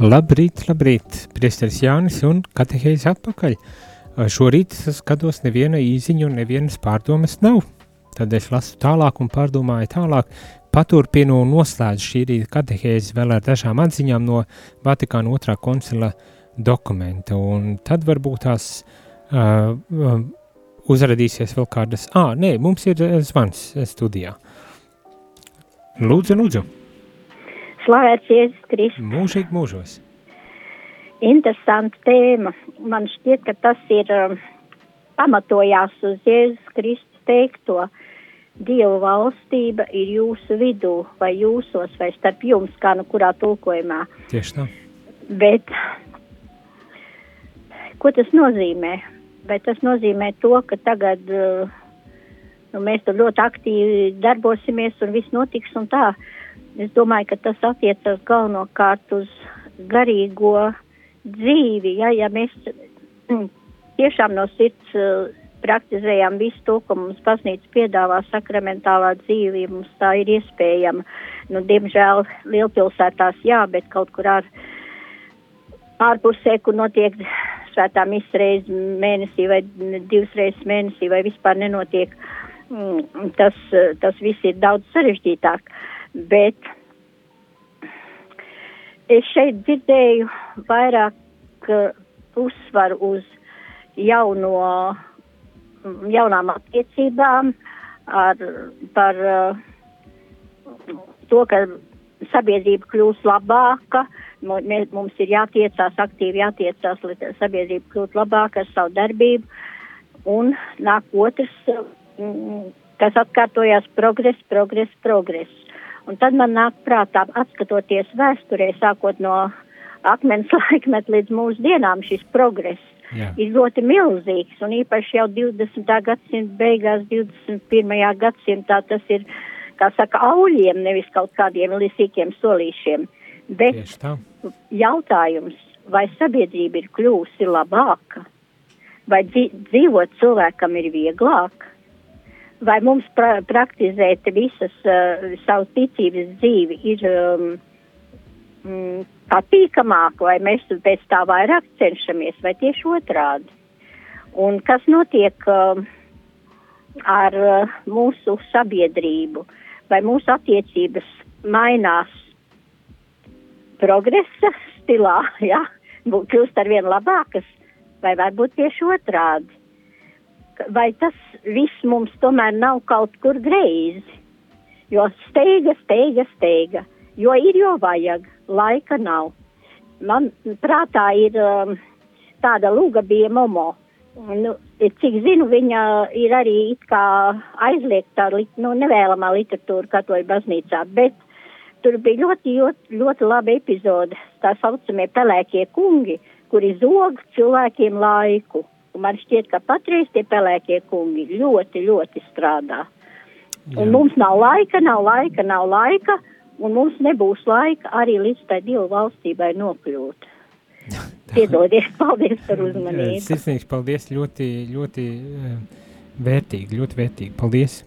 Labrīt, labrīt, priesteris Jānis un katehēzi atpakaļ. Šorīt es skatos neviena īziņa un nevienas pārdomas nav. Tad es lasu tālāk un pārdomāju tālāk, paturpinu un noslēdzu šī rīta katehēzi vēl ar dažām atziņām no Vatikāna otrā koncila dokumenta, un tad varbūt tās uh, uzradīsies vēl kādas, ā, nē, mums ir zvans studijā. Lūdzu, lūdzu. Slavēts Jēzus Kristus. Mūžīgi mūžos. Interesanta tēma. Man šķiet, ka tas ir um, pamatojās uz Jēzus Kristus teikto. Dieva valstība ir jūsu vidū, vai jūsos, vai starp jums, kā nu kurā tulkojumā. Tieši tā. Bet ko tas nozīmē? Vai tas nozīmē to, ka tagad uh, nu, mēs tur ļoti aktīvi darbosimies un viss notiks un tā? Es domāju, ka tas attiecas galvenokārt uz garīgo dzīvi, ja, ja mēs tiešām no sirds uh, praktizējam visu to, ko mums baznīca piedāvā sakramentālā dzīve, mums tā ir iespējama. Nu, diemžēl lielpilsētās jā, bet kaut kur ār, ārpusē, kur notiek svētā misa reizi mēnesī vai divas reizes mēnesī vai vispār nenotiek, mm, tas, tas viss ir daudz sarežģītāk. Bet es šeit dzirdēju vairāk uzsvaru uz jauno jaunām attiecībām, ar, par uh, to, ka sabiedrība kļūs labāka. Mums ir jātiecās, aktīvi jātiecās, lai sabiedrība kļūtu labāka ar savu darbību. Un nāk otrs, mm, kas atkārtojās progress, progress, progress. Un tad man nāk prātā, atskatoties vēsturē, sākot no akmens laikmeta līdz mūsdienām, šis progress Jā. ir ļoti milzīgs, un īpaši jau 20. gadsimta beigās, 21. gadsimtā tas ir, kā saka, auļiem, nevis kaut kādiem lisīkiem solīšiem. Bet jautājums, vai sabiedrība ir kļūsi labāka, vai dzīvot cilvēkam ir vieglāk, vai mums pra praktizēt visas uh, savu ticības dzīvi ir um, mm, patīkamāk, vai mēs pēc tā vairāk cenšamies, vai tieši otrādi. Un kas notiek uh, ar uh, mūsu sabiedrību, vai mūsu attiecības mainās progresa stilā, ja? kļūst ar vien labākas, vai varbūt tieši otrādi. Vai tas viss mums tomēr nav kaut kur greizi, jo steiga, steiga, steiga, jo ir, jo vajag laika nav. Man prātā ir um, tāda lūga bija Momo. Nu, cik zinu, viņa ir arī aizliegta, nu, nevēlamā literatūra katoļu baznīcā, bet tur bija ļoti, ļoti, ļoti laba epizode, tā saucamie pelēkie kungi, kuri zog cilvēkiem laiku. Un man šķiet, ka patreiz tie pelēkie kungi ļoti, ļoti strādā. Jā. Un mums nav laika, nav laika, nav laika un mums nebūs laika arī līdz tai Dievu valstībai nokļūt. Piedodies, paldies par uzmanību. Sirsnīgs paldies, ļoti, ļoti vērtīgi, ļoti vērtīgi. Paldies.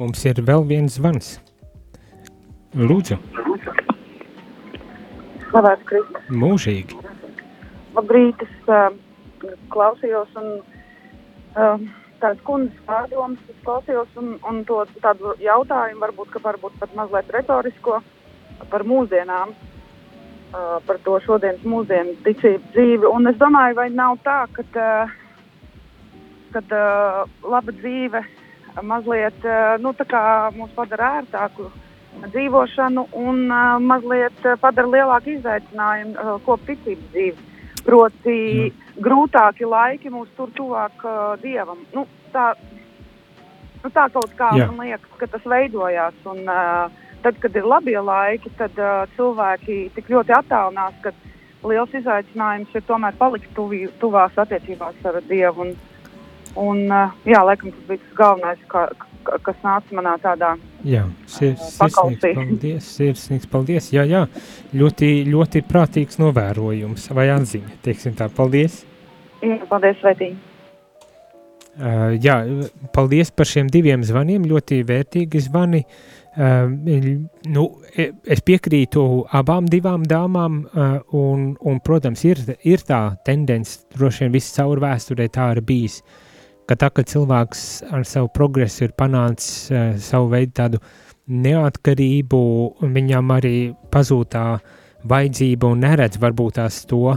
Mums ir vēl viens zvans. Lūdzu. Slavēts Kristus. Mūžīgi. Labrīt, es uh, klausījos un uh, tādas kundzes pārdomas, es klausījos un, un to tādu jautājumu, varbūt, ka varbūt pat mazliet retorisko par mūsdienām, uh, par to šodienas mūsdienu ticību dzīvi. Un es domāju, vai nav tā, ka uh, kad, uh, laba dzīve mazliet uh, nu, mūs padara ērtāku dzīvošanu un uh, mazliet padara lielāku izaicinājumu uh, kopticības dzīvi. Proti, mm grūtāki laiki mūs tur tuvāk uh, dievam. Nu, tā, nu, tā kaut kā Jā. man liekas, ka tas veidojās. Un, uh, tad, kad ir labie laiki, tad uh, cilvēki tik ļoti attālinās, ka liels izaicinājums ir tomēr palikt tuvī, tuvās attiecībās ar Dievu. Un, un, uh, jā, laikam tas bija tas galvenais, kā, kas nāca manā tādā jā, sir, sirsnīgs paldies, sirsnīgs paldies, jā, jā, ļoti, ļoti prātīgs novērojums vai atziņa, teiksim tā, paldies. Jā, paldies, Svētīgi. Uh, jā, paldies par šiem diviem zvaniem, ļoti vērtīgi zvani. Uh, nu, e, es piekrītu abām divām dāmām, uh, un, un, protams, ir, ir tā tendence, droši vien viss caur vēsturē tā ir bijis, ka tā, ka cilvēks ar savu progresu ir panācis uh, savu veidu tādu neatkarību, viņam arī pazūtā vajadzība un neredz varbūt tās to,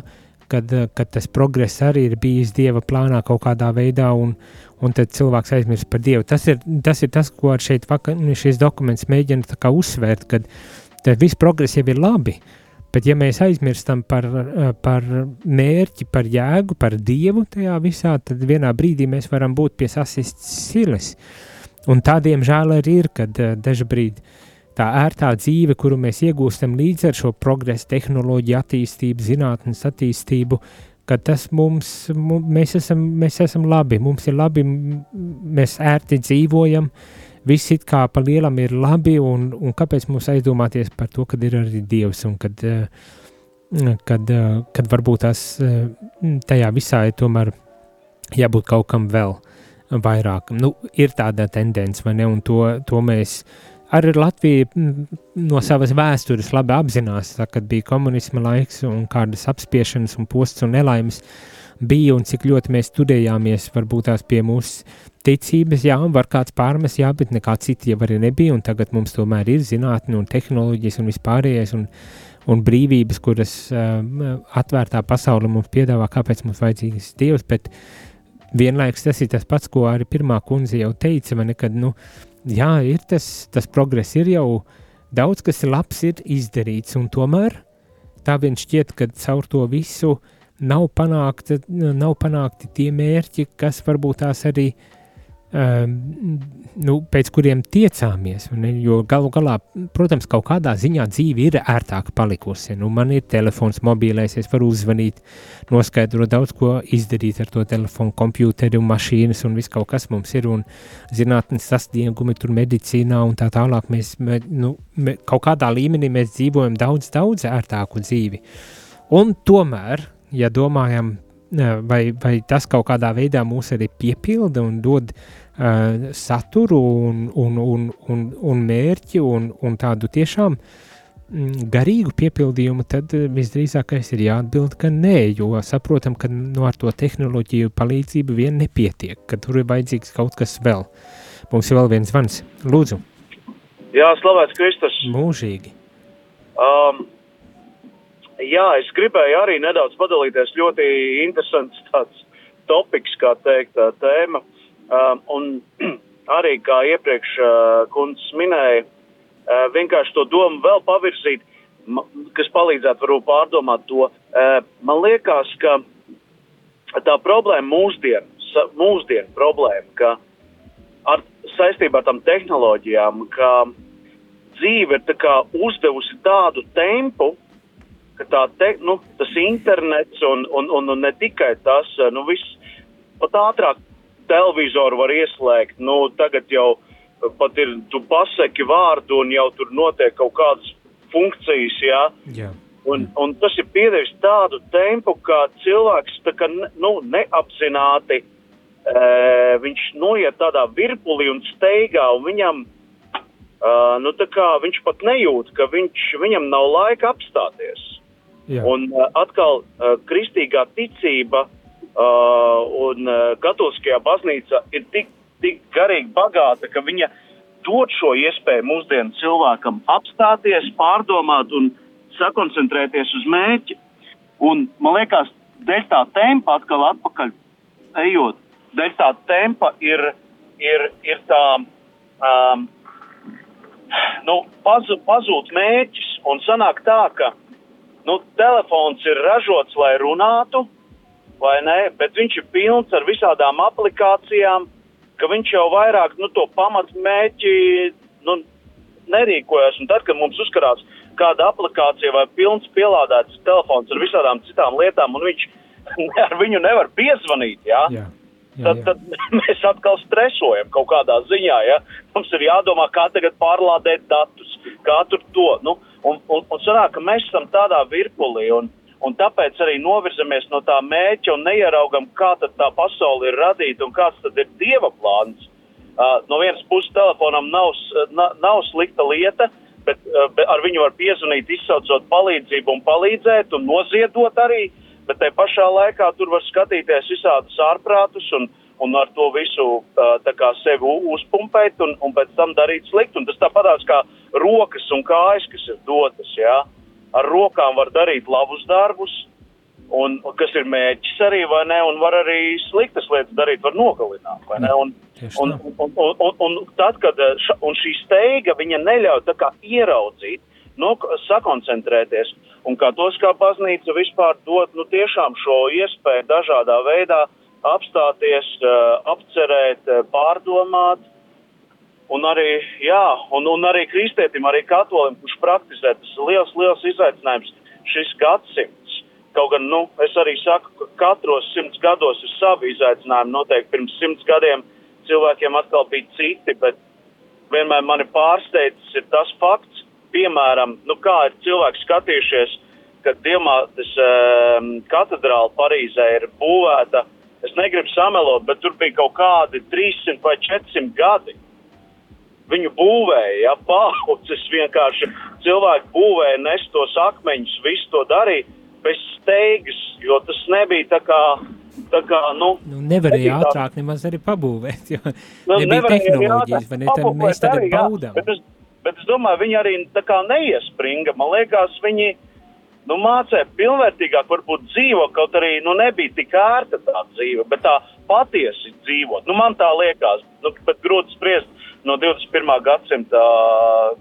kad, eh, kad tas progress arī ir bijis Dieva plānā kaut kādā veidā, un, un tad cilvēks aizmirst par Dievu. Tas ir tas, ir tas ko šeit vakar, nu, šis dokuments mēģina uzsvērt, ka viss progress jau ir labi, bet ja mēs aizmirstam par, eh, par mērķi, par jēgu, par Dievu tajā visā, tad vienā brīdī mēs varam būt pie sasistas silas. Un tādiem žēl arī ir, kad eh, daži brīdi tā ērtā dzīve, kuru mēs iegūstam līdz ar šo progresu, tehnoloģiju attīstību, zinātnes attīstību, ka tas mums, mēs esam, mēs esam labi, mums ir labi, mēs ērti dzīvojam, viss it kā pa lielam ir labi, un, un kāpēc mums aizdomāties par to, kad ir arī Dievs, un kad, kad, kad varbūt tās tajā visā ir tomēr jābūt kaut kam vēl vairāk. Nu, ir tāda tendence, vai ne, un to, to mēs uh, Arī Latvija no savas vēstures labi apzinās, tā, kad bija komunisma laiks un kādas apspiešanas un posts un nelaimes bija un cik ļoti mēs studējāmies varbūt tās pie mūsu ticības, jā, un var kāds pārmest, jā, bet nekā cita jau arī nebija, un tagad mums tomēr ir zinātne un tehnoloģijas un vispārējais un, un brīvības, kuras uh, atvērtā pasaule mums piedāvā, kāpēc mums vajadzīgs Dievs, bet vienlaiks tas ir tas pats, ko arī pirmā kundze jau teica, man nekad, nu, jā, ir tas, tas progress, ir jau daudz kas labs ir izdarīts, un tomēr tā vien šķiet, ka caur to visu nav, panākta, nav panākti tie mērķi, kas varbūt tās arī um, nu, pēc kuriem tiecāmies. Ne, jo galu galā, protams, kaut kādā ziņā dzīve ir ērtāka palikusi. Nu, man ir telefons, mobilais, es varu uzzvanīt, noskaidrot daudz ko izdarīt ar to telefonu, kompjuteri un mašīnas un viss kaut kas mums ir. Un zinātnes sasniegumi tur medicīnā un tā tālāk. Mēs, mē, nu, mē, kaut kādā līmenī mēs dzīvojam daudz, daudz ērtāku dzīvi. Un tomēr, ja domājam vai, vai tas kaut kādā veidā mūs arī piepilda un dod uh, saturu un, un, un, un, un mērķi un, un tādu tiešām mm, garīgu piepildījumu, tad visdrīzākais ir jāatbild, ka nē, jo saprotam, ka no ar to tehnoloģiju palīdzību vien nepietiek, ka tur ir vajadzīgs kaut kas vēl. Mums ir vēl viens zvans. Lūdzu. Jā, slavēts Kristus. Mūžīgi. Um, Jā, es gribēju arī nedaudz padalīties. Ļoti interesants tāds topiks, kā teikt, tēma. Um, un arī, kā iepriekš uh, kundzes minēja, uh, vienkārši to domu vēl pavirzīt, kas palīdzētu varbūt pārdomāt to. Uh, man liekas, ka tā problēma mūsdienu, mūsdienu problēma, ka ar saistībā ar tām tehnoloģijām, ka dzīve ir tā uzdevusi tādu tempu, ka tā te, nu, tas internets un, un, un, un ne tikai tas, eh, nu, viss pat ātrāk televizoru var ieslēgt. Nu, tagad jau pat ir, tu paseki vārdu un jau tur notiek kaut kādas funkcijas, jā. jā. Un, un tas ir piedevis tādu tempu, ka cilvēks tā kā, nu, neapzināti, e, viņš noiet tādā virpulī un steigā, un viņam, e, nu, tā kā viņš pat nejūt, ka viņš, viņam nav laika apstāties. Jā. Un uh, atkal uh, kristīgā ticība uh, un uh, katoliskajā baznīca ir tik, tik garīgi bagāta, ka viņa dod šo iespēju mūsdienu cilvēkam apstāties, pārdomāt un sakoncentrēties uz mērķi. Un, man liekas, dēļ tā tempa atkal atpakaļ ejot, dēļ tā tempa ir, ir, ir tā, um, nu, pazūd, pazūd mērķis un sanāk tā, ka nu, telefons ir ražots, lai runātu, vai ne, bet viņš ir pilns ar visādām aplikācijām, ka viņš jau vairāk nu, to pamatmēķi nu, nerīkojas. Un tad, kad mums uzkarās kāda aplikācija vai pilns pielādēts telefons ar visādām citām lietām, un viņš ar viņu nevar piezvanīt, jā, jā. Jā, tad, tad mēs atkal stresojam kaut kādā ziņā. Ja? Mums ir jādomā, kā tagad pārlādēt datus, kā tur to. Nu, Un, un, un sanāk, ka mēs esam tādā virpulī, un, un tāpēc arī novirzamies no tā mēķa un neieraugam, kā tā pasaule ir radīta un kāds tad ir Dieva plāns. Uh, no vienas puses telefonam nav, na, nav slikta lieta, bet, uh, ar viņu var piezvanīt, izsaucot palīdzību un palīdzēt un noziedot arī, bet te pašā laikā tur var skatīties visādus ārprātus un, un ar to visu uh, kā sevi uzpumpēt un, un pēc tam darīt sliktu. Un tas tāpatās kā rokas un kājas, kas ir dotas, jā. Ar rokām var darīt labus darbus, un, kas ir mēģis arī, vai ne, un var arī sliktas lietas darīt, var nogalināt, un, un, un, un, un, tad, kad, ša, un šī steiga, viņa neļauj ieraudzīt, no, sakoncentrēties, un kā tos kā baznīca vispār dod, nu tiešām šo iespēju dažādā veidā apstāties, apcerēt, pārdomāt, un arī, jā, un, un arī kristietim, arī katolim, kurš praktizē, tas ir liels, liels izaicinājums šis gadsimts Kaut gan, nu, es arī saku, ka katros simts gados ir savi izaicinājumi. Noteikti pirms simts gadiem cilvēkiem atkal bija citi, bet vienmēr mani pārsteidzis tas fakts, piemēram, nu, kā ir cilvēki skatījušies, kad Diemātes um, katedrāla Parīzē ir būvēta. Es negribu samelot, bet tur bija kaut kādi 300 vai 400 gadi. Viņu būvēja, ja paudzes vienkārši cilvēki būvēja, nes tos akmeņus, visu to darīja bez steigas, jo tas nebija tā kā. Tā kā, nu, nu, nevarēja nebija ātrāk nemaz arī pabūvēt, jo nu, nebija tehnoloģijas, vai ne, tad mēs tagad baudām. Bet es, bet es domāju, viņi arī tā kā neiespringa, man liekas, viņi, nu, mācē pilnvērtīgāk varbūt dzīvo, kaut arī, nu, nebija tik ērta tā dzīve, bet tā patiesi dzīvot. Nu, man tā liekas, nu, bet grūti spriest no 21. gadsimta,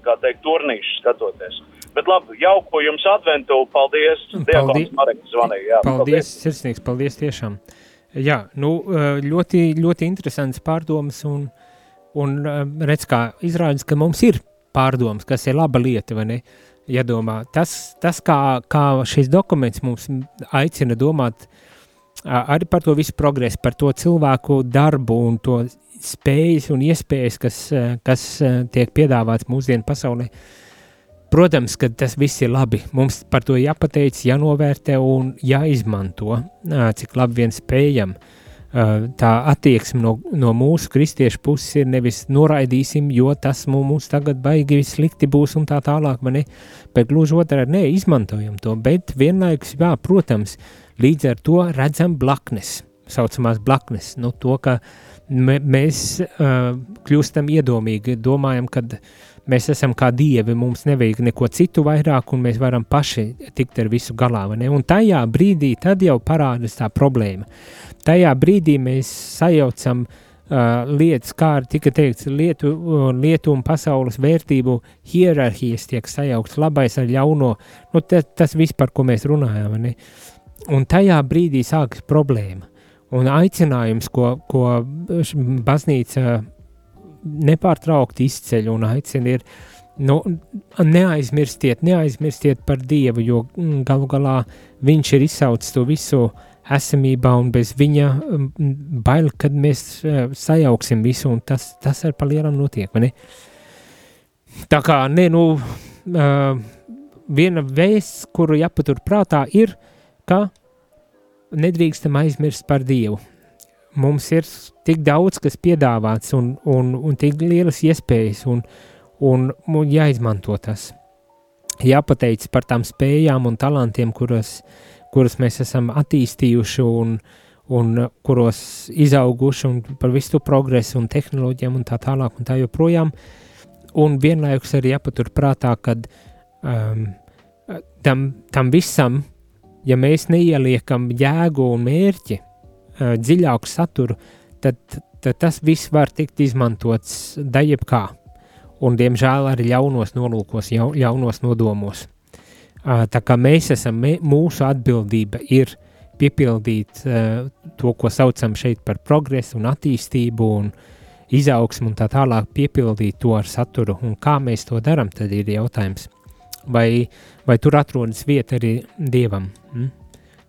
kā teikt, turnīšu skatoties. Bet labi, jauko jums adventu, paldies. Paldies, Marek, zvanīja. Jā, paldies, paldies, sirsnīgs, paldies tiešām. Jā, nu, ļoti, ļoti interesants pārdomas un, un redz, kā izrādās, ka mums ir pārdomas, kas ir laba lieta, vai ne? Jādomā, tas, tas kā, kā šis dokuments mums aicina domāt arī par to visu progresu, par to cilvēku darbu un to spējas un iespējas, kas, kas tiek piedāvāts mūsdienu pasaulē. Uh, Protams, ka tas viss ir labi. Mums par to jāpateic, jānovērtē un jāizmanto, cik labi vien spējam. Tā attieksme no, no mūsu kristiešu puses ir nevis noraidīsim, jo tas mums tagad baigi slikti būs un tā tālāk, ne? bet gluži otrādi, ne, izmantojam to, bet vienlaikus, jā, protams, līdz ar to redzam blaknes, saucamās blaknes, nu to, ka mēs uh, kļūstam iedomīgi, domājam, kad uh, mēs esam kā dievi, mums nevajag neko citu vairāk, un mēs varam paši tikt ar visu galā. Un tajā brīdī jau parādās tā problēma. Tajā brīdī mēs sajaucam uh, lietas, kā tika teikts, lietu, lietu un pasaules vērtību hierarhijas tiek sajaukts labais ar ļauno. Nu, tas, tas viss, par ko mēs runājam. Ne? Un tajā brīdī sākas problēma. Un aicinājums, ko, ko baznīca nepārtraukti izceļ un aicina ir, nu, neaizmirstiet, neaizmirstiet par Dievu, jo mm, galu galā viņš ir izsaucis to visu esamībā un bez viņa mm, bail, kad mēs e, sajauksim visu un tas, tas ar palielam notiek? Tā kā, ne, nu, uh, viena vēsts, kuru jāpatur prātā ir, ka nedrīkstam aizmirst par Dievu mums ir tik daudz, kas piedāvāts un, un, un tik lielas iespējas, un, un, un jāizmanto tas. Jāpateic par tām spējām un talantiem, kuras, kuras mēs esam attīstījuši un, un kuros izauguši, un par visu progresu un tehnoloģijām un tā tālāk un tā joprojām. Un vienlaikus arī jāpatur prātā, ka um, tam, tam visam, ja mēs neieliekam jēgu un mērķi, uh, dziļāku saturu, tad, tad tas viss var tikt izmantots daļai un, diemžēl, arī ļaunos nolūkos, jau, ļaunos nodomos. Uh, tā kā mēs esam, mūsu atbildība ir piepildīt uh, to, ko saucam šeit par progresu un attīstību un izaugsmu un tā tālāk, piepildīt to ar saturu. Un kā mēs to darām, tad ir jautājums. Vai, vai tur atrodas vieta arī dievam? Mm?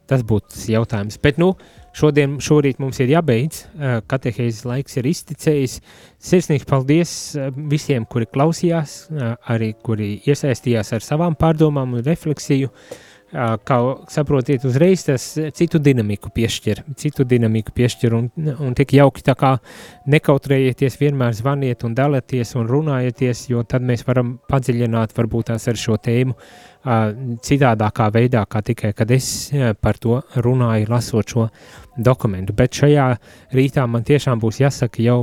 Tas būtu jautājums. Bet, nu, uh, Šodien, šorīt mums ir jābeidz, katehēzes laiks ir izticējis. Sirsnīgs paldies visiem, kuri klausījās, arī kuri iesaistījās ar savām pārdomām un refleksiju. kā saprotiet, uzreiz tas citu dinamiku piešķir, citu dinamiku piešķir un, un tik jauki tā kā nekautrējieties, vienmēr zvaniet un dalieties un runājieties, jo tad mēs varam padziļināt varbūt tās ar šo tēmu citādākā veidā, kā tikai, kad es par to runāju, lasot šo dokumentu. Bet šajā rītā man tiešām būs jāsaka jau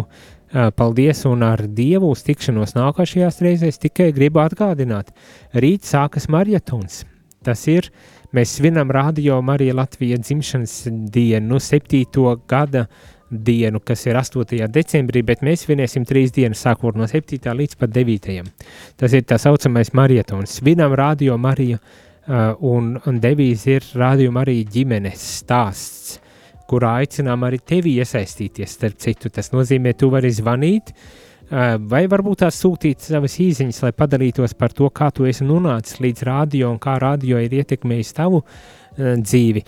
paldies un ar Dievu uz tikšanos nākošajās reizēs tikai gribu atgādināt. Rīt sākas marietons – Tas ir, mēs svinam Radio Marija Latvija dzimšanas dienu, septīto gada dienu, kas ir 8. decembrī, bet mēs svinēsim trīs dienas, sākot no 7. līdz pat 9. Tas ir tā saucamais marietons. Svinam Radio Mariju, uh, un, un devīze ir Radio Marija ģimenes stāsts, kurā aicinām arī tevi iesaistīties, starp citu. Tas nozīmē, tu vari zvanīt, vai varbūt tās sūtīt savas īsiņas, lai padalītos par to, kā tu esi nonācis līdz radio un kā radio ir ietekmējis tavu dzīvi.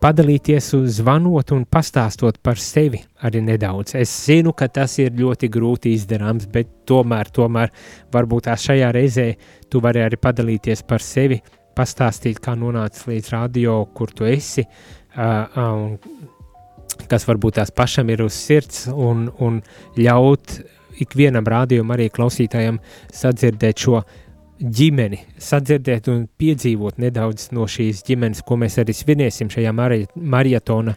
Padalīties, zvanot un pastāstot par sevi arī nedaudz. Es zinu, ka tas ir ļoti grūti izdarāms, bet tomēr, tomēr varbūt tās šajā reizē tu vari arī padalīties par sevi, pastāstīt, kā nonācis līdz radio, kur tu esi, uh, un kas varbūt tās pašam ir uz sirds, un, un ļaut ikvienam rādījumam, arī klausītājam sadzirdēt šo ģimeni, sadzirdēt un piedzīvot nedaudz no šīs ģimenes, ko mēs arī svinēsim šajā mari marietona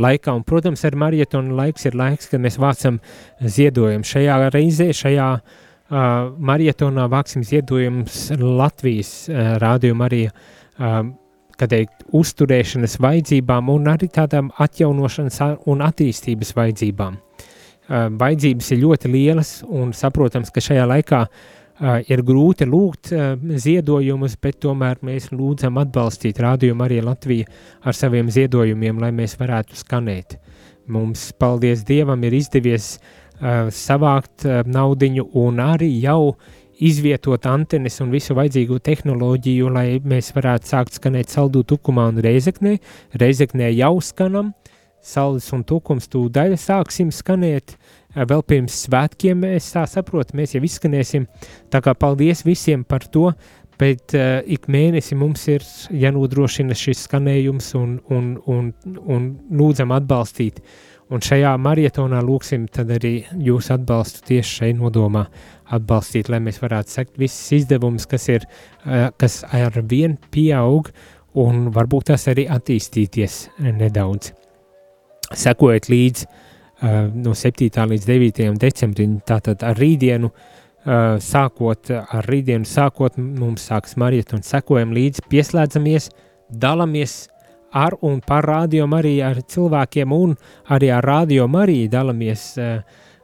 laikā. Un, protams, ar marietona laiks ir laiks, kad mēs vācam ziedojumu. Šajā reizē, šajā uh, marietonā vāksim ziedojumus Latvijas uh, rādījumu arī, uh, teikt, uzturēšanas vajadzībām un arī tādām atjaunošanas un attīstības vajadzībām. Vajadzības ir ļoti lielas un saprotams, ka šajā laikā ir grūti lūgt ziedojumus, bet tomēr mēs lūdzam atbalstīt rādījumu arī Latviju ar saviem ziedojumiem, lai mēs varētu skanēt. Mums, paldies Dievam, ir izdevies savākt naudiņu un arī jau izvietot antenes un visu vajadzīgo tehnoloģiju, lai mēs varētu sākt skanēt saldū tukumā un reizeknē. Reizeknē jau skanam, Saules un Tukums tūdaļ sāksim skanēt vēl pirms svētkiem, mēs tā saprotam, mēs jau izskanēsim, tā kā paldies visiem par to, bet uh, ik mēnesi mums ir jānodrošina šis skanējums un, un, un, un lūdzam atbalstīt. Un šajā marietonā lūksim arī jūsu atbalstu tieši šai nodomā atbalstīt, lai mēs varētu sekt visas izdevumus, kas ir, uh, kas ar vien pieaug un varbūt tas arī attīstīties nedaudz sekojot līdz uh, no 7. līdz 9. decembrim, tātad ar rītdienu, uh, sākot ar rītdienu, sākot mums sāks marietons, sekojam līdzi, pieslēdzamies, dalamies ar un par rādījumu arī ar cilvēkiem un arī ar rādījumu arī dalamies uh,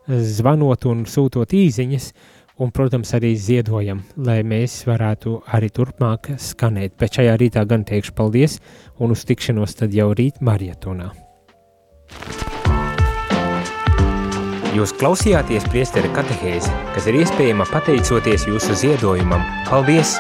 zvanot un sūtot īziņas, un, protams, arī ziedojam, lai mēs varētu arī turpmāk skanēt. Bet šajā rītā gan teikšu paldies un uz tikšanos tad jau rīt marietonā. Jūs klausījāties priesteri katehēzi, kas ir iespējama pateicoties jūsu ziedojumam. Paldies!